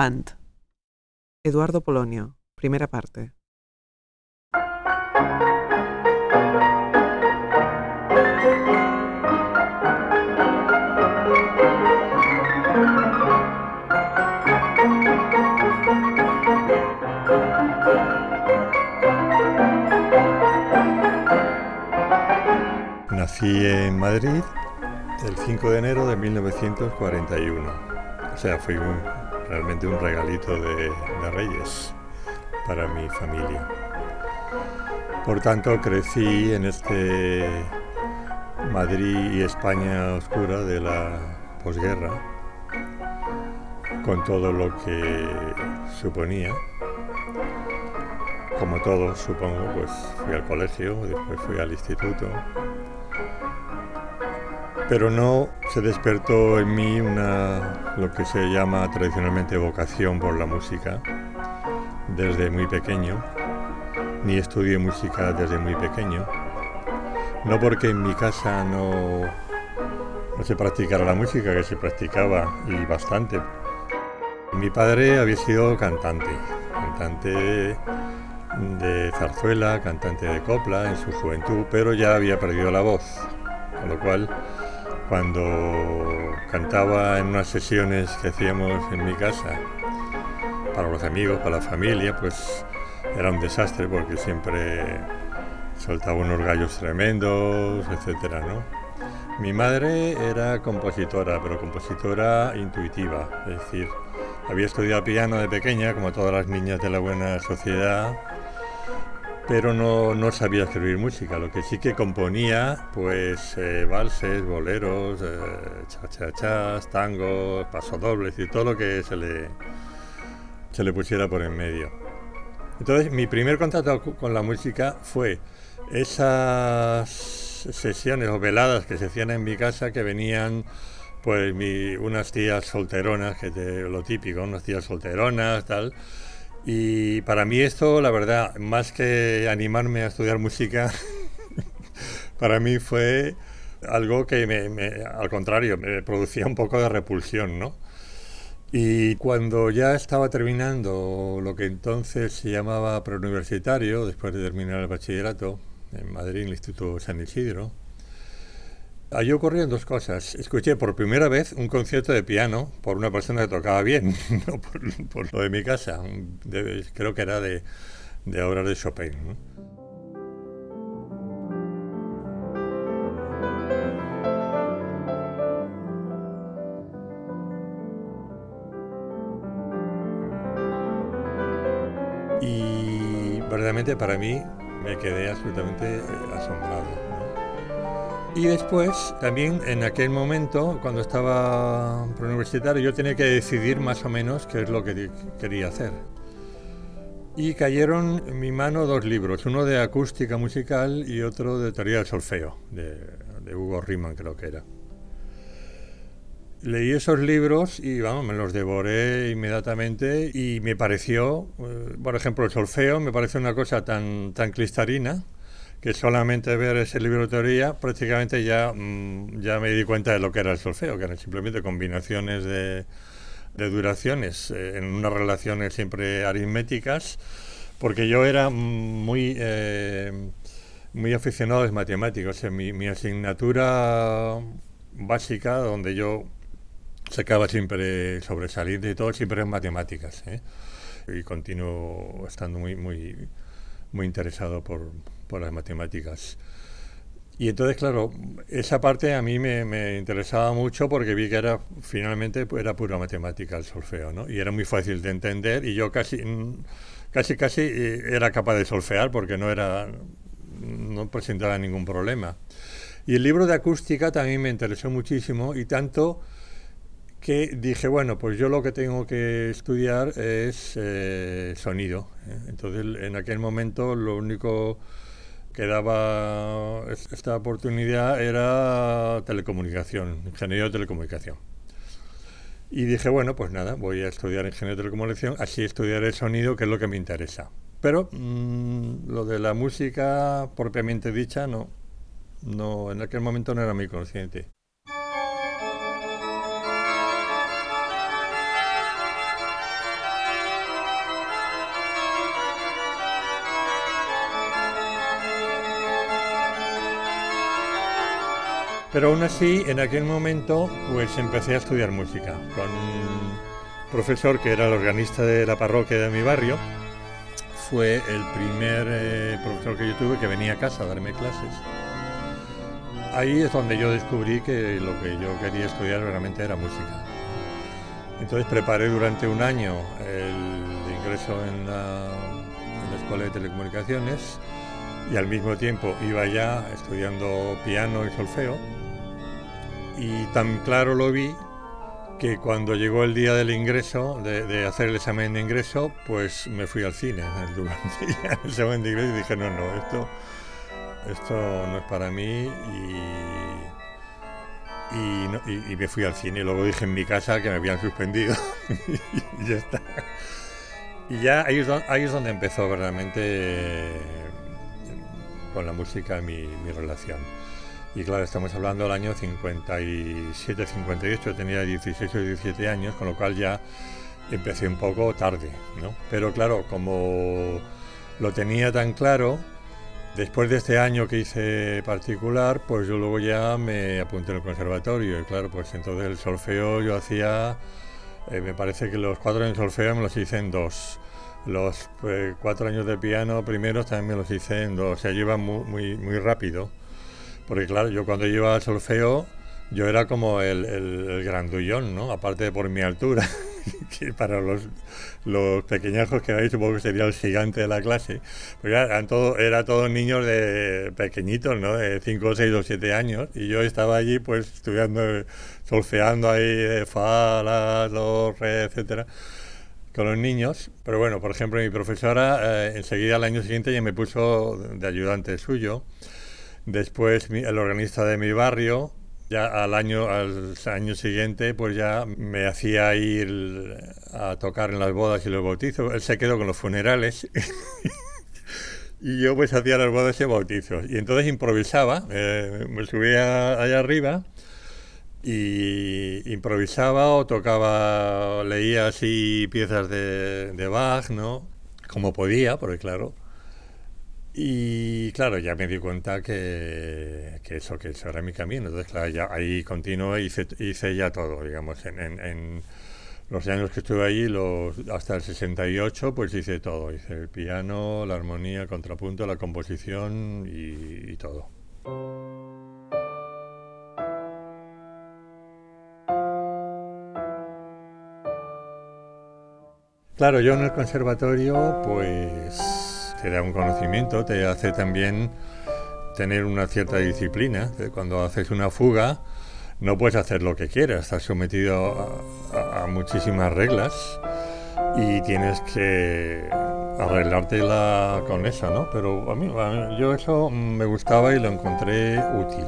Avant. Eduardo Polonio, primera parte. Nací en Madrid el 5 de enero de 1941. O sea, fui realmente un regalito de, Reyes para mi familia. Por tanto, crecí en este Madrid y España oscura de la posguerra, con todo lo que suponía. Como todos, supongo, pues fui al colegio, después fui al instituto, pero no se despertó en mí una lo que se llama tradicionalmente vocación por la música desde muy pequeño, ni estudié música desde muy pequeño. No porque en mi casa no, no se practicara la música, que se practicaba y bastante. Mi padre había sido cantante, cantante de zarzuela, cantante de copla en su juventud, pero ya había perdido la voz, con lo cual cuando cantaba en unas sesiones que hacíamos en mi casa, para los amigos, para la familia, pues era un desastre porque siempre soltaba unos gallos tremendos, etcétera, ¿no? Mi madre era compositora, pero compositora intuitiva, es decir, había estudiado piano de pequeña, como todas las niñas de la buena sociedad, pero no, sabía escribir música. Lo que sí que componía, pues eh, valses, boleros, eh, chachachas, tangos, pasodobles y todo lo que se le, se le pusiera por en medio. Entonces, mi primer contacto con la música fue esas sesiones o veladas que se hacían en mi casa que venían pues unas tías solteronas, que es lo típico, unas tías solteronas, tal, y para mí esto, la verdad, más que animarme a estudiar música, para mí fue algo que me, al contrario, me producía un poco de repulsión, ¿no? Y cuando ya estaba terminando lo que entonces se llamaba preuniversitario, después de terminar el bachillerato en Madrid, en el Instituto San Isidro, Allí ocurrían dos cosas. Escuché por primera vez un concierto de piano por una persona que tocaba bien, no por, lo de mi casa. creo que era de, de obras de Chopin. Y verdaderamente para mí me quedé absolutamente eh, asombrado. Y después, también en aquel momento, cuando estaba preuniversitario, yo tenía que decidir más o menos qué es lo que quería hacer. Y cayeron en mi mano dos libros, uno de acústica musical y otro de teoría del solfeo, de, Hugo Riemann creo que era. Leí esos libros y vamos, me los devoré inmediatamente y me pareció, eh, por ejemplo, el solfeo me parece una cosa tan, tan cristalina que solamente ver ese libro de teoría prácticamente ya, mm, ya me di cuenta de lo que era el solfeo, que eran simplemente combinaciones de, de duraciones eh, en unas relaciones siempre aritméticas, porque yo era muy, eh, muy aficionado a las matemáticas. mi, mi, asignatura básica, donde yo sacaba siempre sobresalir de todo, siempre en matemáticas. ¿eh? Y continúo estando muy, muy, muy interesado por, por las matemáticas. Y entonces, claro, esa parte a mí me, interesaba mucho porque vi que era finalmente era pura matemática el solfeo, ¿no? Y era muy fácil de entender y yo casi, casi, casi eh, era capaz de solfear porque no era, no presentaba ningún problema. Y el libro de acústica también me interesó muchísimo y tanto que dije, bueno, pues yo lo que tengo que estudiar es eh, sonido. ¿eh? Entonces, en aquel momento lo único que daba esta oportunidad era telecomunicación, ingeniería de telecomunicación. Y dije, bueno, pues nada, voy a estudiar ingeniería de telecomunicación, así estudiaré sonido, que es lo que me interesa. Pero mm, lo de la música propiamente dicha, no, no, en aquel momento no era muy consciente. Pero aún así, en aquel momento, pues empecé a estudiar música con un profesor que era el organista de la parroquia de mi barrio. Fue el primer eh, profesor que yo tuve que venía a casa a darme clases. Ahí es donde yo descubrí que lo que yo quería estudiar realmente era música. Entonces preparé durante un año el ingreso en la, Escuela de Telecomunicaciones y al mismo tiempo iba ya estudiando piano y solfeo. Y tan claro lo vi que cuando llegó el día del ingreso, de, hacer el examen de ingreso, pues me fui al cine durante el examen de ingreso y dije, no, no, esto, esto no es para mí y y, me fui al cine. Luego dije en mi casa que me habían suspendido y ya está. Y ya ahí es, donde empezó verdaderamente eh, con la música mi, mi, relación. Y claro, estamos hablando del año 57, 58, tenía 16 o 17 años, con lo cual ya empecé un poco tarde, ¿no? Pero claro, como lo tenía tan claro, Después de este año que hice particular, pues yo luego ya me apunté en el conservatorio y claro, pues entonces el solfeo yo hacía, eh, me parece que los cuatro años de solfeo me los hice en dos. Los pues, cuatro años de piano primeros también me los hice en dos, o sea, muy, muy, muy rápido. Porque claro, yo cuando iba al solfeo, yo era como el, el, grandullón, ¿no? Aparte por mi altura, que para los, los pequeñajos que veis supongo que sería el gigante de la clase. Porque eran todo, era todos niños de pequeñitos, ¿no? De 5, 6 o 7 años. Y yo estaba allí pues estudiando, solfeando ahí de fa, la, do, re, etcétera con los niños. Pero bueno, por ejemplo, mi profesora eh, enseguida al año siguiente ya me puso de ayudante suyo. Después el organista de mi barrio, ya al año, al año siguiente, pues ya me hacía ir a tocar en las bodas y los bautizos. Él se quedó con los funerales. y yo pues hacía las bodas y bautizos. Y entonces improvisaba, eh, me subía allá arriba y improvisaba o tocaba, leía así piezas de, de Bach, ¿no? Como podía, porque claro, y claro, ya me di cuenta que, eso, que eso era mi camino. Entonces, claro, ya ahí continué, hice, hice ya todo, digamos, en, en, los años que estuve allí, los, hasta el 68, pues hice todo. Hice el piano, la armonía, el contrapunto, la composición y, y todo. Claro, yo en el conservatorio, pues te da un conocimiento, te hace también tener una cierta disciplina. Cuando haces una fuga, no puedes hacer lo que quieras, estás sometido a, muchísimas reglas y tienes que arreglártela con eso, ¿no? Pero a mí, yo eso me gustaba y lo encontré útil.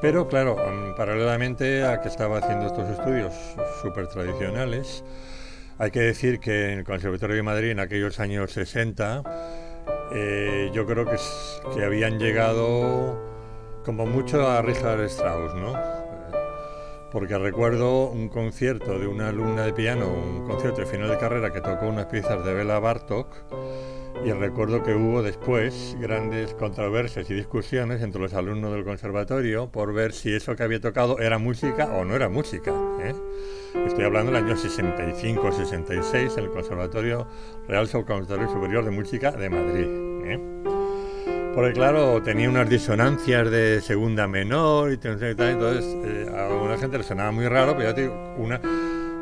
Pero claro, paralelamente a que estaba haciendo estos estudios súper tradicionales, hay que decir que en el Conservatorio de Madrid en aquellos años 60 eh, yo creo que, que, habían llegado como mucho a Richard Strauss, ¿no? Porque recuerdo un concierto de una alumna de piano, un concierto de final de carrera que tocó unas piezas de Bela Bartok y recuerdo que hubo después grandes controversias y discusiones entre los alumnos del conservatorio por ver si eso que había tocado era música o no era música. ¿eh? Estoy hablando del año 65-66 en el Conservatorio Real Conservatorio Superior de Música de Madrid. ¿eh? Porque claro, tenía unas disonancias de segunda menor y entonces eh, a alguna gente le sonaba muy raro, pero ya te digo, una,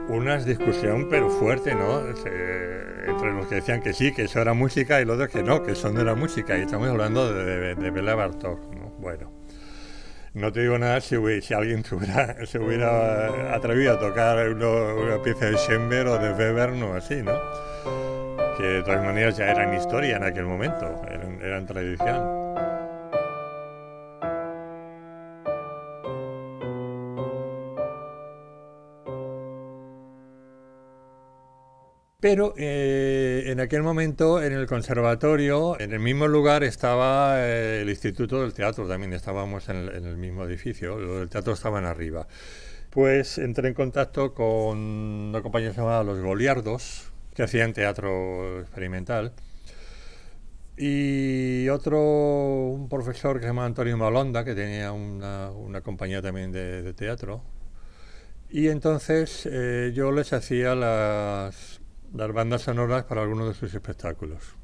una discusión pero fuerte, ¿no? entre los que decían que sí, que eso era música y los otros que no, que eso no era música. Y estamos hablando de, de, Bela Bartok, ¿no? Bueno. No te digo nada si, si alguien se hubiera, se hubiera, atrevido a tocar una, pieza de Schoenberg o de Weber, no así, ¿no? Que de todas maneras ya eran historia en aquel momento, eran, eran tradición. Pero eh, en aquel momento en el conservatorio, en el mismo lugar estaba eh, el Instituto del Teatro, también estábamos en el, mismo edificio, el teatro estaba en arriba. Pues entré en contacto con una compañía llamada Los Goliardos, que hacían teatro experimental. Y otro, un profesor que se llama Antonio Malonda, que tenía una, una compañía también de, de teatro. Y entonces eh, yo les hacía las, las bandas sonoras para algunos de sus espectáculos.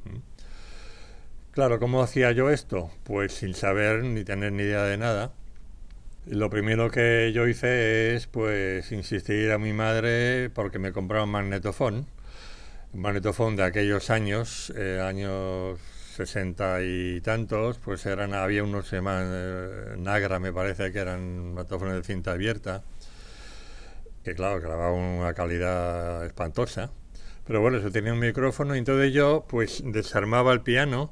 Claro, ¿cómo hacía yo esto? Pues sin saber ni tener ni idea de nada. Lo primero que yo hice es pues insistir a mi madre porque me compraba un magnetofón. Un magnetofón de aquellos años, eh, años sesenta y tantos, pues eran, había unos se llaman eh, Nagra, me parece que eran magnetofones de cinta abierta, que claro, grababa una calidad espantosa. Pero bueno, eso tenía un micrófono y entonces yo pues desarmaba el piano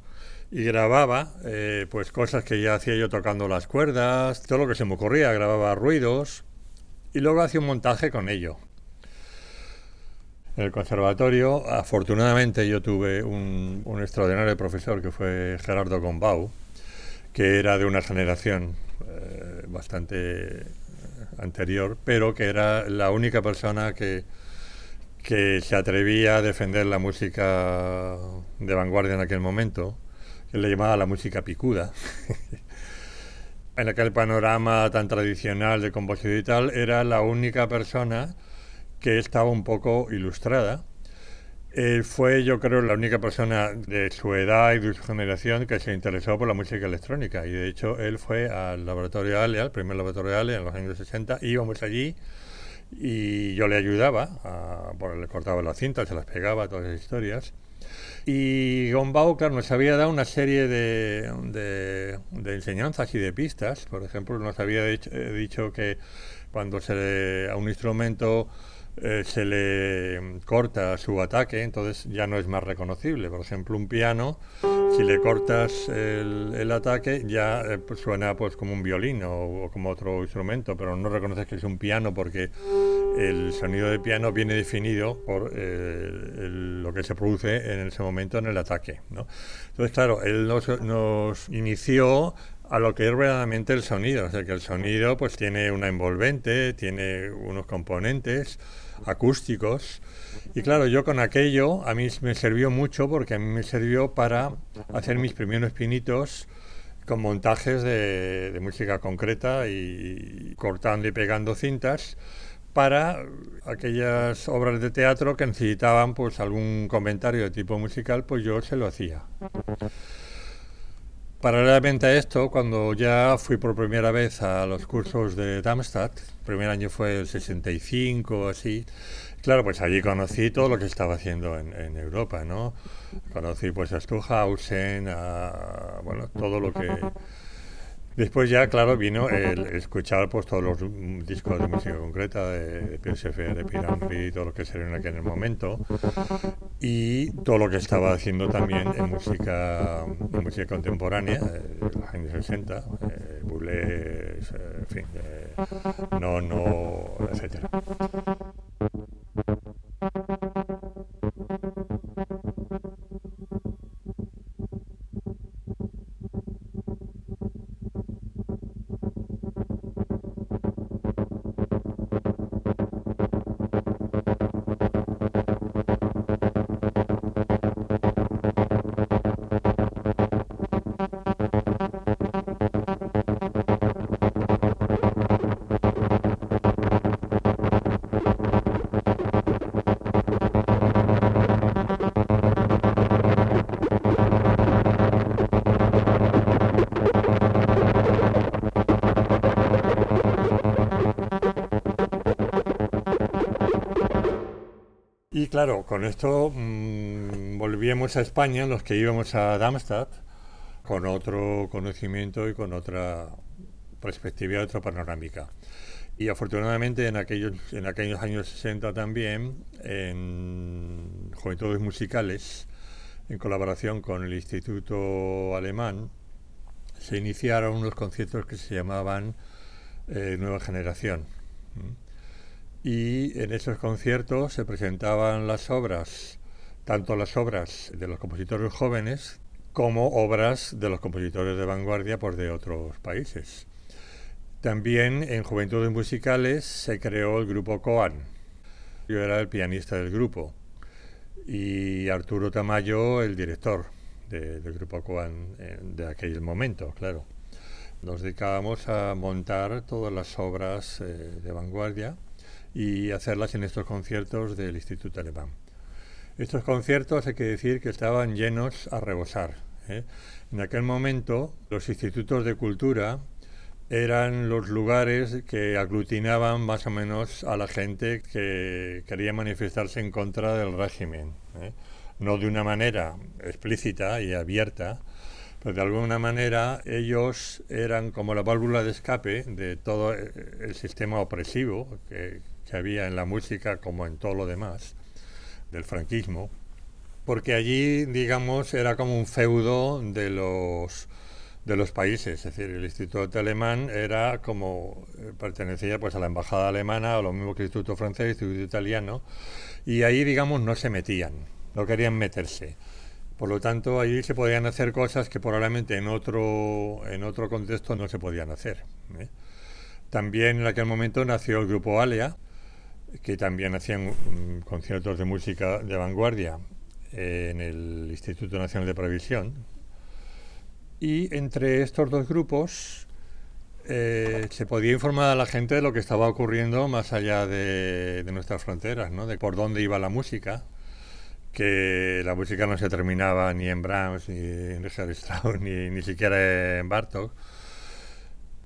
y grababa eh, pues cosas que ya hacía yo tocando las cuerdas, todo lo que se me ocurría, grababa ruidos y luego hacía un montaje con ello. En el conservatorio, afortunadamente yo tuve un, extraordinario profesor que fue Gerardo Gombau, que era de una generación eh, bastante anterior, pero que era la única persona que, que se atrevía a defender la música de vanguardia en aquel momento, que le llamaba la música picuda. en aquel panorama tan tradicional de composición y tal, era la única persona que estaba un poco ilustrada. Él fue, yo creo, la única persona de su edad y de su generación que se interesó por la música electrónica. Y de hecho, él fue al laboratorio ALE, al primer laboratorio ALE en los años 60. Íbamos allí y yo le ayudaba, a, bueno, le cortaba las cintas, se las pegaba, todas esas historias. Y Gombau, claro, nos había dado una serie de, de, de enseñanzas y de pistas. Por ejemplo, nos había dicho, eh, dicho que cuando se le, a un instrumento eh, se le corta su ataque, entonces ya no es más reconocible. Por ejemplo, un piano, si le cortas el, ataque, ya eh, pues suena pues como un violín o, como otro instrumento, pero no reconoces que es un piano porque el sonido de piano viene definido por eh, lo que se produce en ese momento en el ataque. ¿no? Entonces, claro, él nos, nos inició a lo que es verdaderamente el sonido. O sea, que el sonido pues tiene una envolvente, tiene unos componentes acústicos. Y claro, yo con aquello a mí me sirvió mucho porque a mí me sirvió para hacer mis primeros pinitos con montajes de, de música concreta y cortando y pegando cintas para aquellas obras de teatro que necesitaban pues algún comentario de tipo musical, pues yo se lo hacía. Paralelamente a esto, cuando ya fui por primera vez a los cursos de Darmstadt, el primer año fue el 65 o así, claro, pues allí conocí todo lo que estaba haciendo en, Europa, ¿no? Conocí pues a Stuhausen, a, bueno, todo lo que Después ya, claro, vino el escuchar pues todos los discos de música concreta de, de PSF, de Piranri, todo lo que se en aquel momento y todo lo que estaba haciendo también en música, en música contemporánea, eh, los años 60, eh, Boulez, eh, en fin, eh, no, no, etcétera. Y claro, con esto mmm, volvíamos a España, los que íbamos a Darmstadt, con otro conocimiento y con otra perspectiva, otra panorámica. Y afortunadamente en aquellos, años 60 también, en Juventudes Musicales, en colaboración con el Instituto Alemán, se iniciaron unos conciertos que se llamaban eh, Nueva Generación. ¿Mm? Y en esos conciertos se presentaban las obras, tanto las obras de los compositores jóvenes como obras de los compositores de vanguardia pues, de otros países. También en Juventudes Musicales se creó el grupo Coan. Yo era el pianista del grupo y Arturo Tamayo el director del grupo Coan eh, de aquel momento, claro. Nos dedicábamos a montar todas las obras eh, de vanguardia y hacerlas en estos conciertos del Instituto Alemán. Estos conciertos hay que decir que estaban llenos a rebosar. ¿eh? En aquel momento los institutos de cultura eran los lugares que aglutinaban más o menos a la gente que quería manifestarse en contra del régimen. ¿eh? No de una manera explícita y abierta, pero de alguna manera ellos eran como la válvula de escape de todo el sistema opresivo que, que había en la música como en todo lo demás del franquismo, porque allí, digamos, era como un feudo de los de los países, es decir, el Instituto Alemán era como eh, pertenecía pues a la embajada alemana o lo mismo que el Instituto francés, el Instituto italiano, y ahí, digamos, no se metían, no querían meterse. Por lo tanto, allí se podían hacer cosas que probablemente en otro en otro contexto no se podían hacer. ¿eh? También en aquel momento nació el grupo Alea, que también hacían mm, conciertos de música de vanguardia en el Instituto Nacional de Previsión, y entre estos dos grupos eh, se podía informar a la gente de lo que estaba ocurriendo más allá de, nuestras fronteras, ¿no? de por dónde iba la música, que la música no se terminaba ni en Brahms, ni en Richard Strauss, ni, ni siquiera en Bartok.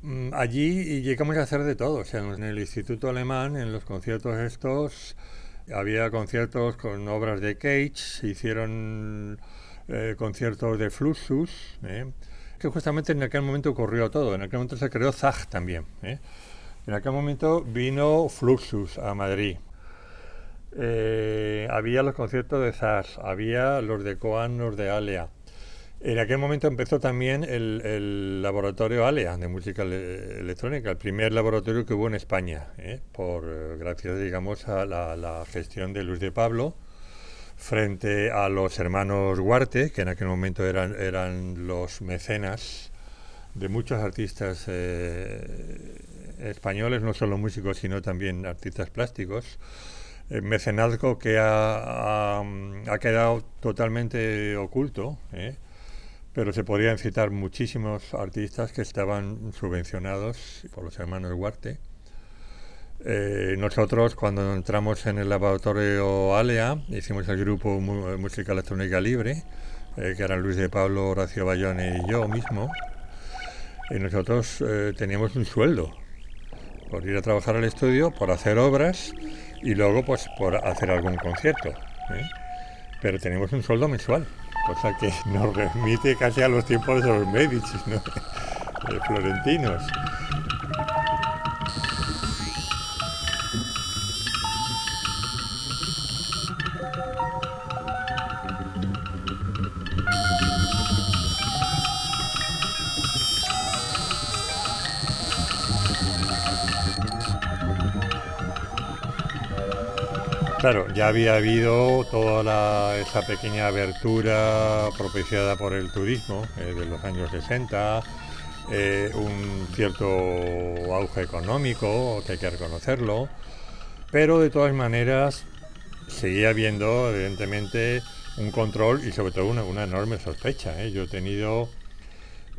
Mm, allí llegamos a hacer de todo, o sea, en el Instituto Alemán, en los conciertos estos, había conciertos con obras de Cage, se hicieron eh, conciertos de Fluxus, ¿eh? que justamente en aquel momento ocurrió todo. En aquel momento se creó Zag también. ¿eh? En aquel momento vino Fluxus a Madrid. había los conciertos de Zag, había los de Coan, los de Alea. En aquel momento empezó también el, laboratorio ALEA de música electrónica, el primer laboratorio que hubo en España, por gracias, digamos, a la, gestión de Luis de Pablo, frente a los hermanos Huarte, que en aquel momento eran, eran los mecenas de muchos artistas eh, españoles, no solo músicos, sino también artistas plásticos. Eh, mecenazgo que ha, ha, quedado totalmente oculto, ¿eh? Pero se podrían citar muchísimos artistas que estaban subvencionados por los hermanos Huarte eh, nosotros cuando entramos en el laboratorio ALEA hicimos el grupo Música Electrónica Libre, eh, que eran Luis de Pablo, Horacio Bayone y yo mismo. Y nosotros eh, teníamos un sueldo por ir a trabajar al estudio, por hacer obras y luego pues por hacer algún concierto. Pero teníamos un sueldo mensual, cosa que nos remite casi a los tiempos de los Medici, ¿no? florentinos. Claro, ya había habido toda esa pequeña abertura propiciada por el turismo eh, de los años 60, eh, un cierto auge económico, que hay que reconocerlo, pero de todas maneras seguía habiendo evidentemente un control y sobre todo una, enorme sospecha. ¿eh? Yo he tenido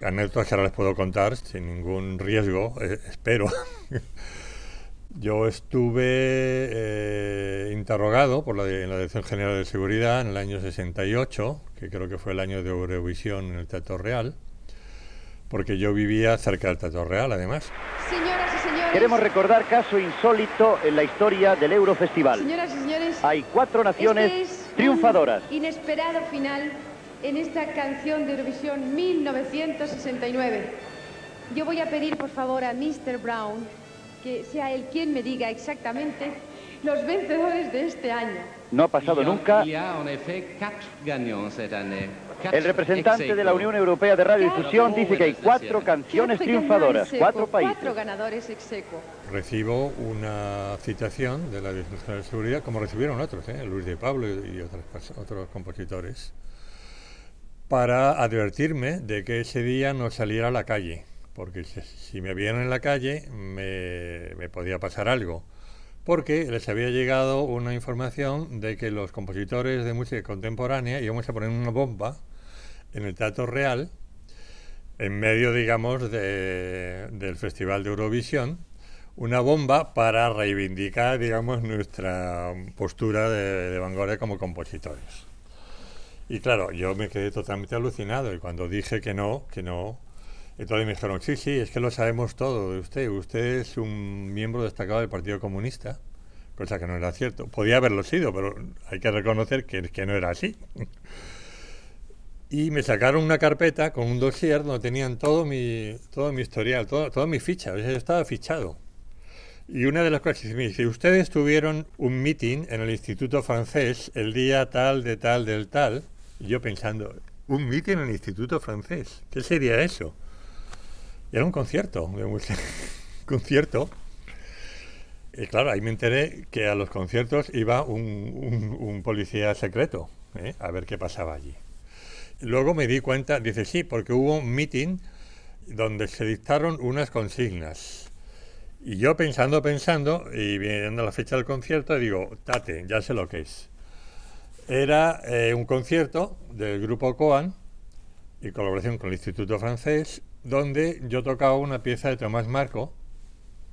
anécdotas que ahora les puedo contar sin ningún riesgo, espero. Yo estuve eh, interrogado por la, en la Dirección General de Seguridad en el año 68, que creo que fue el año de Eurovisión en el Teatro Real, porque yo vivía cerca del Teatro Real, además. Señoras y señores. Queremos recordar caso insólito en la historia del Eurofestival. Señoras y señores. Hay cuatro naciones este triunfadoras. inesperado final en esta canción de Eurovisión 1969. Yo voy a pedir, por favor, a Mr. Brown que sea él quien me diga exactamente los vencedores de este año. No ha pasado nunca. El representante de la Unión Europea de Radiodifusión dice que hay cuatro canciones triunfadoras, cuatro países. Cuatro ganadores ex Recibo una citación de la Dirección de Seguridad, como recibieron otros, ¿eh? Luis de Pablo y otros, otros compositores, para advertirme de que ese día no saliera a la calle porque si me vieron en la calle me, podía pasar algo, porque les había llegado una información de que los compositores de música contemporánea íbamos a poner una bomba en el Teatro Real, en medio, digamos, del Festival de Eurovisión, una bomba para reivindicar, digamos, nuestra postura de, de vanguardia como compositores. Y claro, yo me quedé totalmente alucinado y cuando dije que no, que no, entonces me dijeron, sí, sí, es que lo sabemos todo de usted. Usted es un miembro destacado del Partido Comunista, cosa que no era cierto. Podía haberlo sido, pero hay que reconocer que, que no era así. y me sacaron una carpeta con un dossier donde tenían todo mi, todo mi historial, todo, toda mi ficha. estaba fichado. Y una de las cosas me dice, ustedes tuvieron un meeting en el Instituto Francés el día tal, de tal, del tal. Y yo pensando, un meeting en el Instituto Francés, ¿qué sería eso? Era un concierto, un concierto. Y claro, ahí me enteré que a los conciertos iba un, policía secreto, ¿eh? a ver qué pasaba allí. Luego me di cuenta, dice sí, porque hubo un meeting donde se dictaron unas consignas. Y yo pensando, pensando, y viendo la fecha del concierto, digo, tate, ya sé lo que es. Era eh, un concierto del grupo Coan, y colaboración con el Instituto Francés, donde yo tocaba una pieza de Tomás Marco,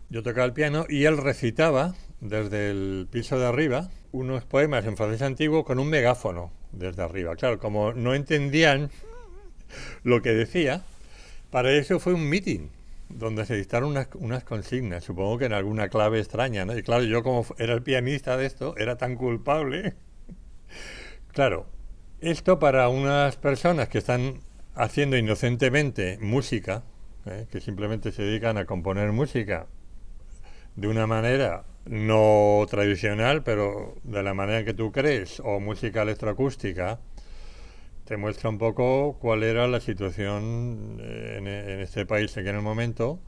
yo tocaba el piano y él recitaba desde el piso de arriba unos poemas en francés antiguo con un megáfono desde arriba. Claro, como no entendían lo que decía, para eso fue un meeting donde se dictaron unas, consignas, supongo que en alguna clave extraña, ¿no? Y claro, yo como era el pianista de esto, era tan culpable. claro, esto para unas personas que están haciendo inocentemente música, ¿eh? que simplemente se dedican a componer música de una manera no tradicional, pero de la manera que tú crees, o música electroacústica, te muestra un poco cuál era la situación eh, en, en este país en el momento,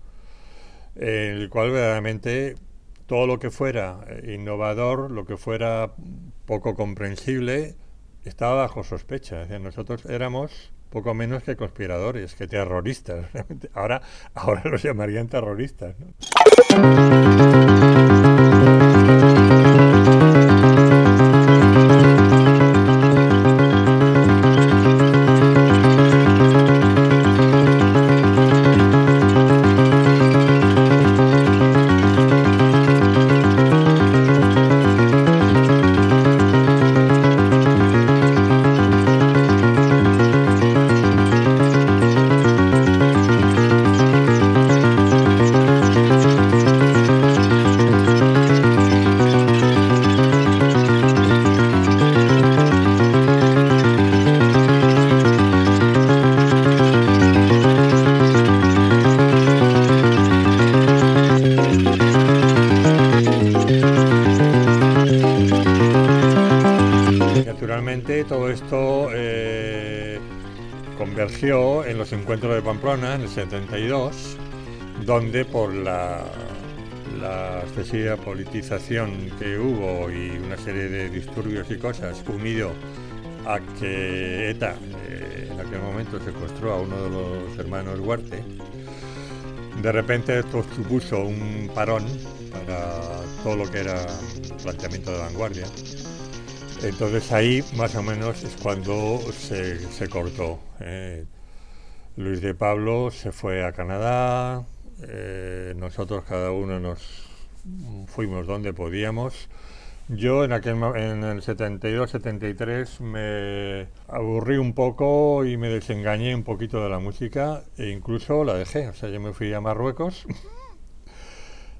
en el cual verdaderamente todo lo que fuera eh, innovador, lo que fuera poco comprensible, estaba bajo sospecha. nosotros éramos poco menos que conspiradores, que terroristas. Ahora, ahora los llamarían terroristas. Encuentro de Pamplona en el 72, donde por la, la excesiva politización que hubo y una serie de disturbios y cosas, unido a que ETA eh, en aquel momento secuestró a uno de los hermanos Huarte, de repente esto supuso un parón para todo lo que era planteamiento de vanguardia. Entonces ahí más o menos es cuando se, cortó. Eh, Luis de Pablo se fue a Canadá, eh, nosotros cada uno nos fuimos donde podíamos. Yo en aquel en el 72-73 me aburrí un poco y me desengañé un poquito de la música e incluso la dejé. O sea, yo me fui a Marruecos,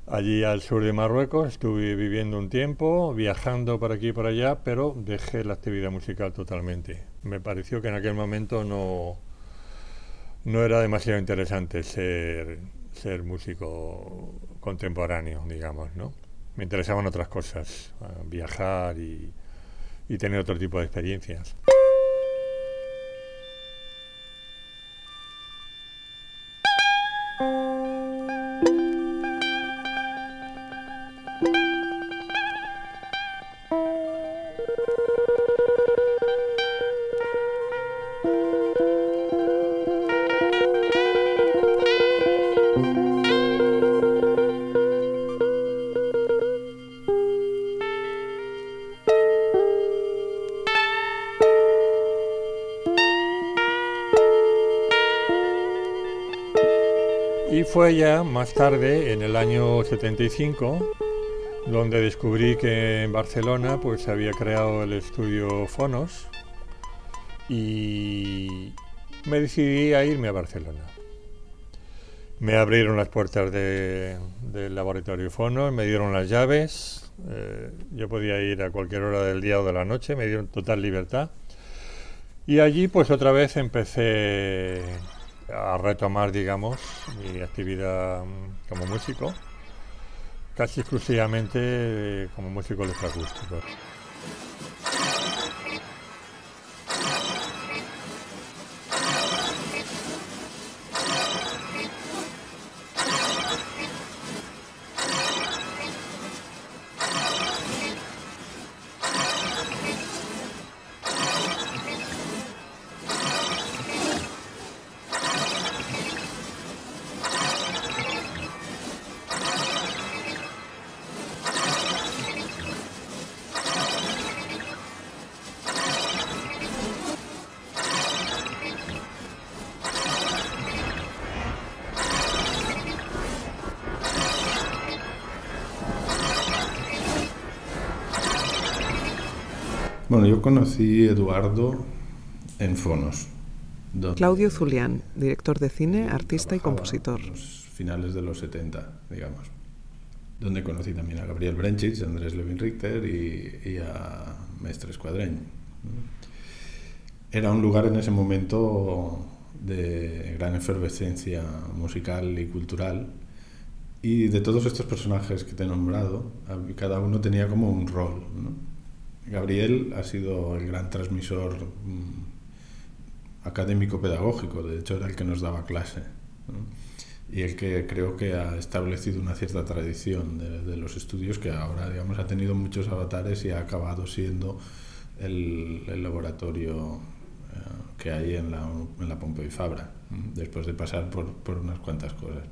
allí al sur de Marruecos, estuve viviendo un tiempo, viajando por aquí y por allá, pero dejé la actividad musical totalmente. Me pareció que en aquel momento no, no era demasiado interesante ser, ser músico contemporáneo, digamos, ¿no? Me interesaban otras cosas, ah, viajar y, y tener otro tipo de experiencias. Fue ya más tarde, en el año 75, donde descubrí que en Barcelona pues se había creado el estudio Fonos y me decidí a irme a Barcelona. Me abrieron las puertas del laboratorio Fonos, me dieron las llaves, eh, yo podía ir a cualquier hora del día o de la noche, me dieron total libertad. Y allí pues otra vez empecé a retomar, digamos, mi actividad como músico casi exclusivamente eh, como músico electroacústico. Bueno, yo conocí a Eduardo en Fonos. Claudio Zulián, director de cine, artista y compositor. Los finales de los 70, digamos. Donde conocí también a Gabriel Brenchich, a Andrés Levin Richter y, a Mestre Escuadreñ. Era un lugar en ese momento de gran efervescencia musical y cultural. Y de todos estos personajes que te he nombrado, cada uno tenía como un rol. ¿no? Gabriel ha sido el gran transmisor mm, académico-pedagógico, de hecho era el que nos daba clase. y el que creo que ha establecido una cierta tradición de, los estudios que ahora digamos ha tenido muchos avatares y ha acabado siendo el, laboratorio eh, que hay en la, en la Pompeu Fabra después de pasar por, por unas cuantas cosas.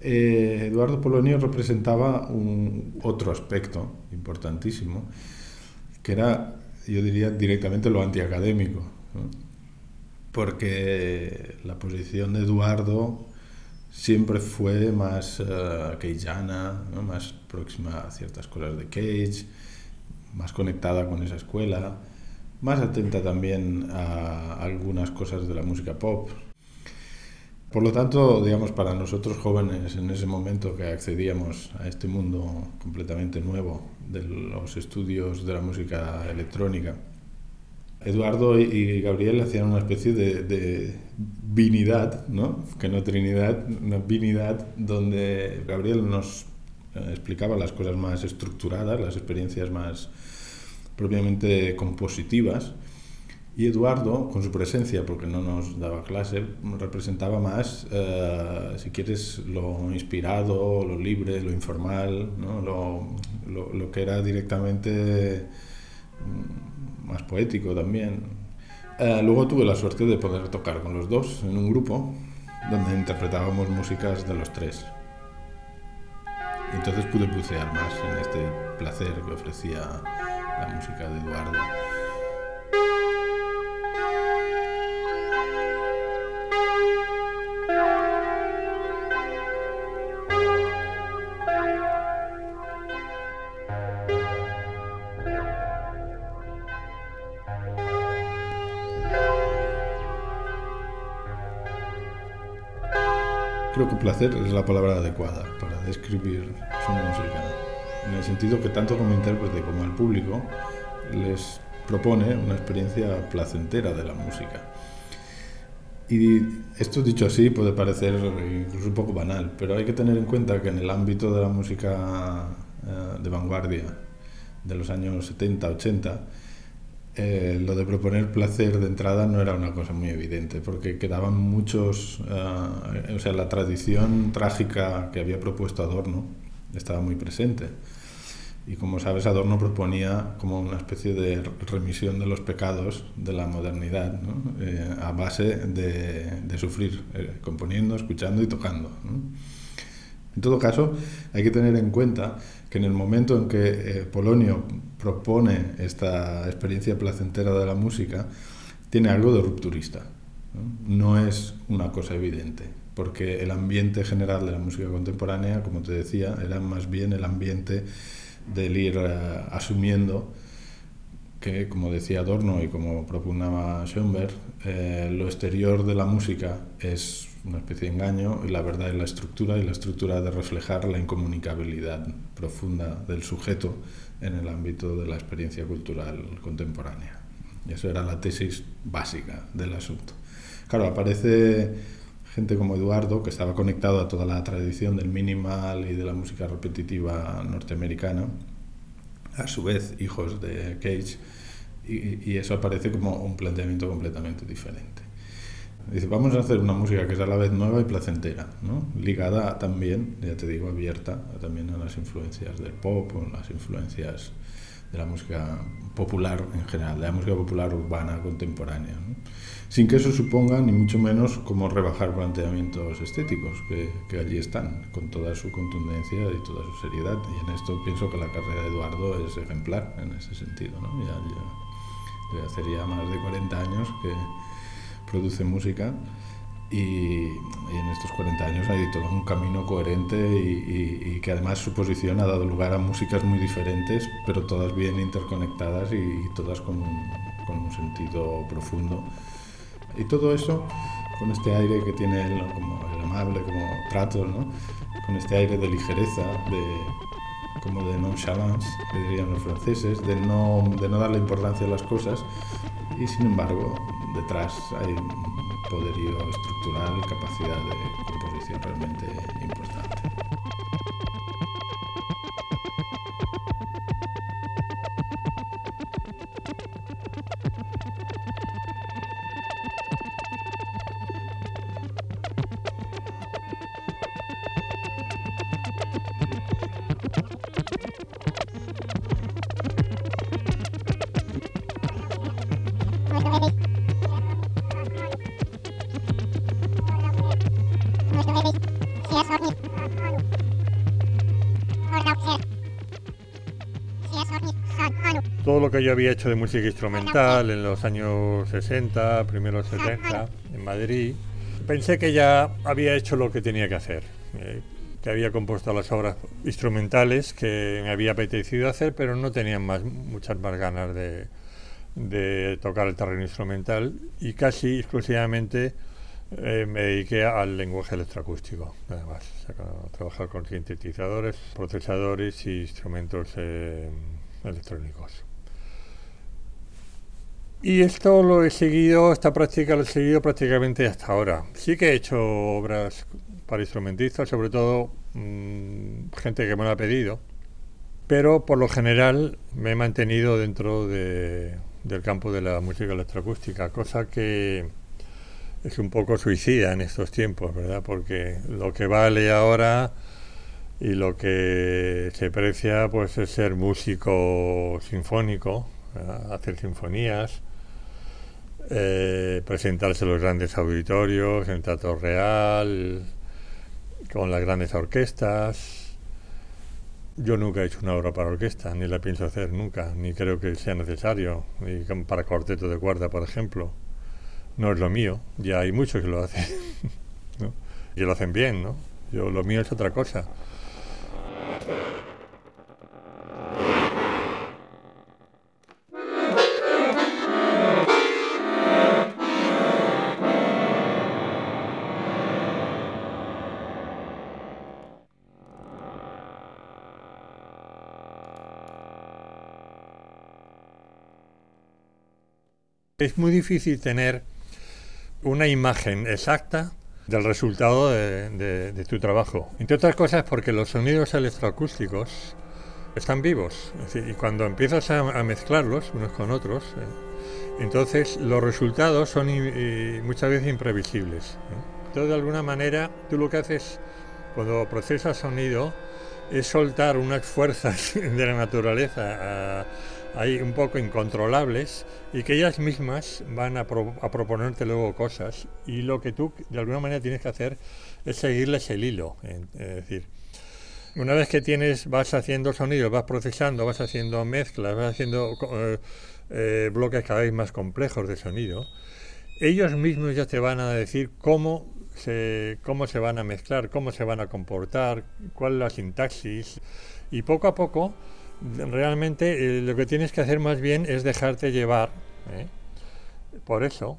Eh, Eduardo Polonio representaba un, otro aspecto importantísimo que era, yo diría, directamente lo antiacadémico. Porque la posición de Eduardo siempre fue más uh, más próxima a ciertas cosas de Cage, más conectada con esa escuela, más atenta también a algunas cosas de la música pop. Por lo tanto, digamos, para nosotros jóvenes en ese momento que accedíamos a este mundo completamente nuevo de los estudios de la música electrónica, Eduardo y Gabriel hacían una especie de, de binidad, ¿no? que no trinidad, una binidad donde Gabriel nos eh, explicaba las cosas más estructuradas, las experiencias más propiamente compositivas, y Eduardo, con su presencia, porque no nos daba clase, representaba más, eh, si quieres, lo inspirado, lo libre, lo informal, ¿no? lo, lo, que era directamente mm, más poético también. Eh, luego tuve la suerte de poder tocar con los dos en un grupo donde interpretábamos músicas de los tres. Entonces pude bucear más en este placer que ofrecía la música de Eduardo. Placer es la palabra adecuada para describir su música, en el sentido que tanto como intérprete como el público les propone una experiencia placentera de la música. Y esto dicho así puede parecer incluso un poco banal, pero hay que tener en cuenta que en el ámbito de la música eh, de vanguardia de los años 70-80, eh, lo de proponer placer de entrada no era una cosa muy evidente, porque quedaban muchos, eh, o sea, la tradición trágica que había propuesto Adorno estaba muy presente. Y como sabes, Adorno proponía como una especie de remisión de los pecados de la modernidad, eh, a base de sufrir, componiendo, escuchando y tocando. En todo caso, hay que tener en cuenta que en el momento en que eh, Polonio propone esta experiencia placentera de la música, tiene algo de rupturista. ¿no? es una cosa evidente, porque el ambiente general de la música contemporánea, como te decía, era más bien el ambiente del ir uh, asumiendo que, como decía Adorno y como propugnaba Schoenberg, eh, lo exterior de la música es una especie de engaño y la verdad es la estructura y la estructura de reflejar la incomunicabilidad profunda del sujeto en el ámbito de la experiencia cultural contemporánea. Y eso era la tesis básica del asunto. Claro, aparece gente como Eduardo, que estaba conectado a toda la tradición del minimal y de la música repetitiva norteamericana, a su vez hijos de Cage, y, eso aparece como un planteamiento completamente diferente. Dice, vamos a hacer una música que es a la vez nueva y placentera, ¿no? ligada también, ya te digo, abierta también a las influencias del pop, o las influencias de la música popular en general, de la música popular urbana contemporánea, sin que eso suponga ni mucho menos como rebajar planteamientos estéticos que, que, allí están, con toda su contundencia y toda su seriedad. Y en esto pienso que la carrera de Eduardo es ejemplar en ese sentido. ¿no? Ya, ya, hace ya más de 40 años que produce música y, en estos 40 años ha ido todo un camino coherente y, que además su posición ha dado lugar a músicas muy diferentes, pero todas bien interconectadas y, todas con con un, sentido profundo. Y todo eso con este aire que tiene él, como el amable, como trato, ¿no? con este aire de ligereza, de, como de nonchalance, que dirían los franceses, de no, de no darle importancia a las cosas, y sin embargo detrás hay poderío estructural, capacidad de composición realmente importante. Todo lo que yo había hecho de música instrumental en los años 60, primeros 70, en Madrid, pensé que ya había hecho lo que tenía que hacer, eh, que había compuesto las obras instrumentales que me había apetecido hacer, pero no tenía más, muchas más ganas de, de tocar el terreno instrumental y casi exclusivamente eh, me dediqué al lenguaje electroacústico, además, a trabajar con sintetizadores, procesadores y instrumentos eh, electrónicos. Y esto lo he seguido, esta práctica lo he seguido prácticamente hasta ahora. Sí que he hecho obras para instrumentistas, sobre todo mm, gente que me lo ha pedido, pero por lo general me he mantenido dentro de, del campo de la música electroacústica, cosa que es un poco suicida en estos tiempos, ¿verdad? Porque lo que vale ahora y lo que se aprecia pues es ser músico sinfónico, hacer sinfonías, eh, presentarse en los grandes auditorios, en Teatro Real, con las grandes orquestas. Yo nunca he hecho una obra para orquesta, ni la pienso hacer nunca, ni creo que sea necesario, ni para cuarteto de cuerda, por ejemplo no es lo mío, ya hay muchos que lo hacen, ¿no? y lo hacen bien, ¿no? Yo, lo mío es otra cosa. Es muy difícil tener una imagen exacta del resultado de, tu trabajo. Entre otras cosas porque los sonidos electroacústicos están vivos. y cuando empiezas a, mezclarlos unos con otros, eh, entonces los resultados son muchas veces imprevisibles. Entonces, de alguna manera, tú lo que haces cuando procesas sonido es soltar unas fuerzas de la naturaleza hay un poco incontrolables y que ellas mismas van a, proponerte luego cosas y lo que tú de alguna manera tienes que hacer es seguirles el hilo. Es decir, una vez que tienes, vas haciendo sonidos, vas procesando, vas haciendo mezclas, vas haciendo eh, eh, bloques cada vez más complejos de sonido, ellos mismos ya te van a decir cómo se, cómo se van a mezclar, cómo se van a comportar, cuál es la sintaxis. Y poco a poco, realmente eh, lo que tienes que hacer más bien es dejarte llevar ¿eh? por eso.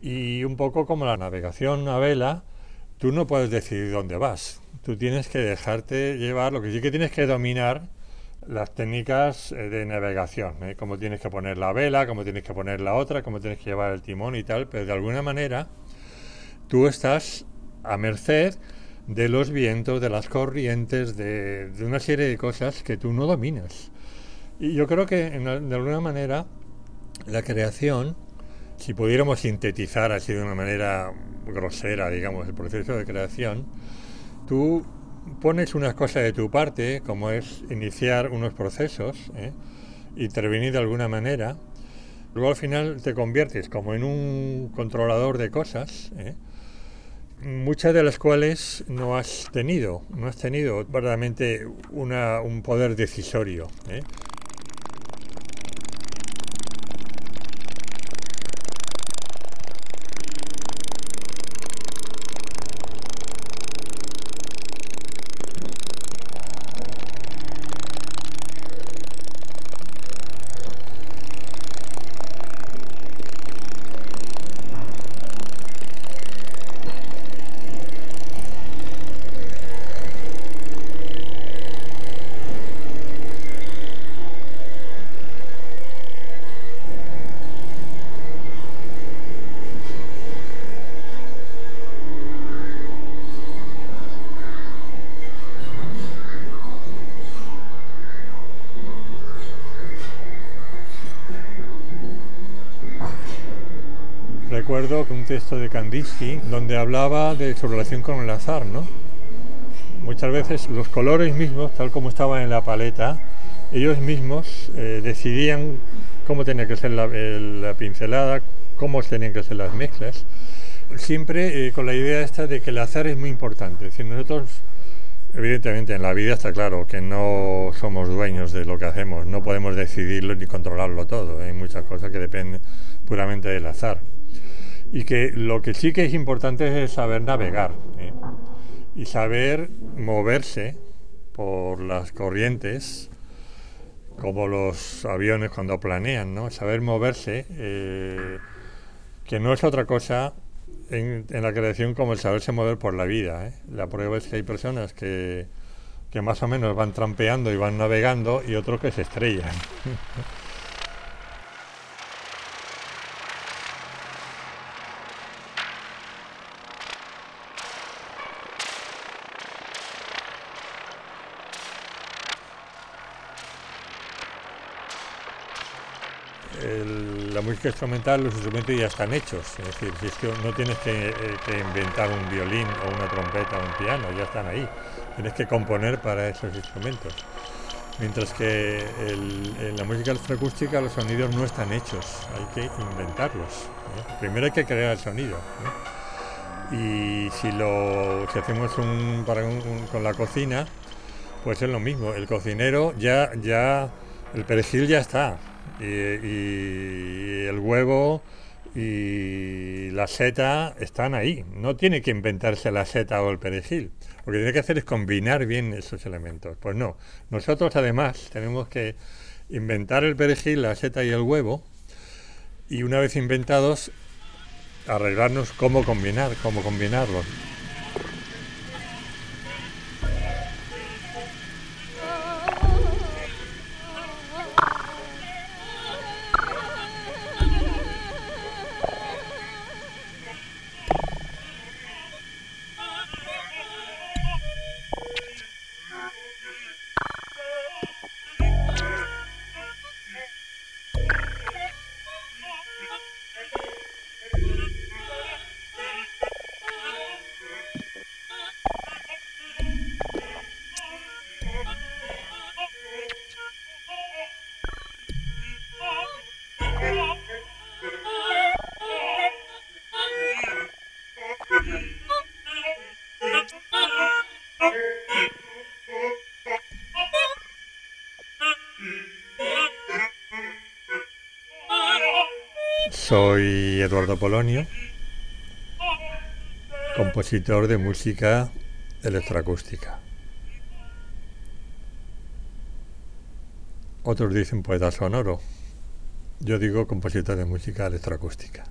Y un poco como la navegación a vela, tú no puedes decidir dónde vas. Tú tienes que dejarte llevar, lo que sí que tienes que dominar las técnicas eh, de navegación, cómo tienes que poner la vela, cómo tienes que poner la otra, cómo tienes que llevar el timón y tal, pero de alguna manera tú estás a merced de los vientos, de las corrientes, de, una serie de cosas que tú no dominas. Y yo creo que de alguna manera la creación, si pudiéramos sintetizar así de una manera grosera, digamos, el proceso de creación, tú pones unas cosas de tu parte, como es iniciar unos procesos, ¿eh? intervenir de alguna manera, luego al final te conviertes como en un controlador de cosas, ¿eh? Muchas de las cuales no has tenido, no has tenido verdaderamente una, un poder decisorio. ¿eh? Recuerdo un texto de Kandinsky donde hablaba de su relación con el azar, ¿no? Muchas veces los colores mismos, tal como estaban en la paleta, ellos mismos eh, decidían cómo tenía que ser la, pincelada, cómo tenían que ser las mezclas, siempre eh, con la idea esta de que el azar es muy importante. Decir, nosotros, evidentemente, en la vida está claro que no somos dueños de lo que hacemos, no podemos decidirlo ni controlarlo todo, hay muchas cosas que dependen puramente del azar y que lo que sí que es importante es saber navegar ¿eh? y saber moverse por las corrientes como los aviones cuando planean, ¿no? Saber moverse, eh, que no es otra cosa en, la creación como el saberse mover por la vida. ¿eh? La prueba es que hay personas que, que más o menos van trampeando y van navegando y otros que se estrellan. la música instrumental, los instrumentos ya están hechos. Es decir, si es que no tienes eh, que, inventar un violín o una trompeta o un piano, ya están ahí. Tienes que componer para esos instrumentos. Mientras que en la música electroacústica los sonidos no están hechos, hay que inventarlos. ¿eh? Primero hay que crear el sonido. Y si lo si hacemos un, para con la cocina, pues es lo mismo. El cocinero ya, ya, el perejil ya está, y, el huevo y la seta están ahí. No tiene que inventarse la seta o el perejil. Lo que tiene que hacer es combinar bien esos elementos. Pues no. Nosotros además tenemos que inventar el perejil, la seta y el huevo. Y una vez inventados, arreglarnos cómo combinar, cómo combinarlos. Soy Eduardo Polonio, compositor de música electroacústica. Otros dicen poeta sonoro. Yo digo compositor de música electroacústica.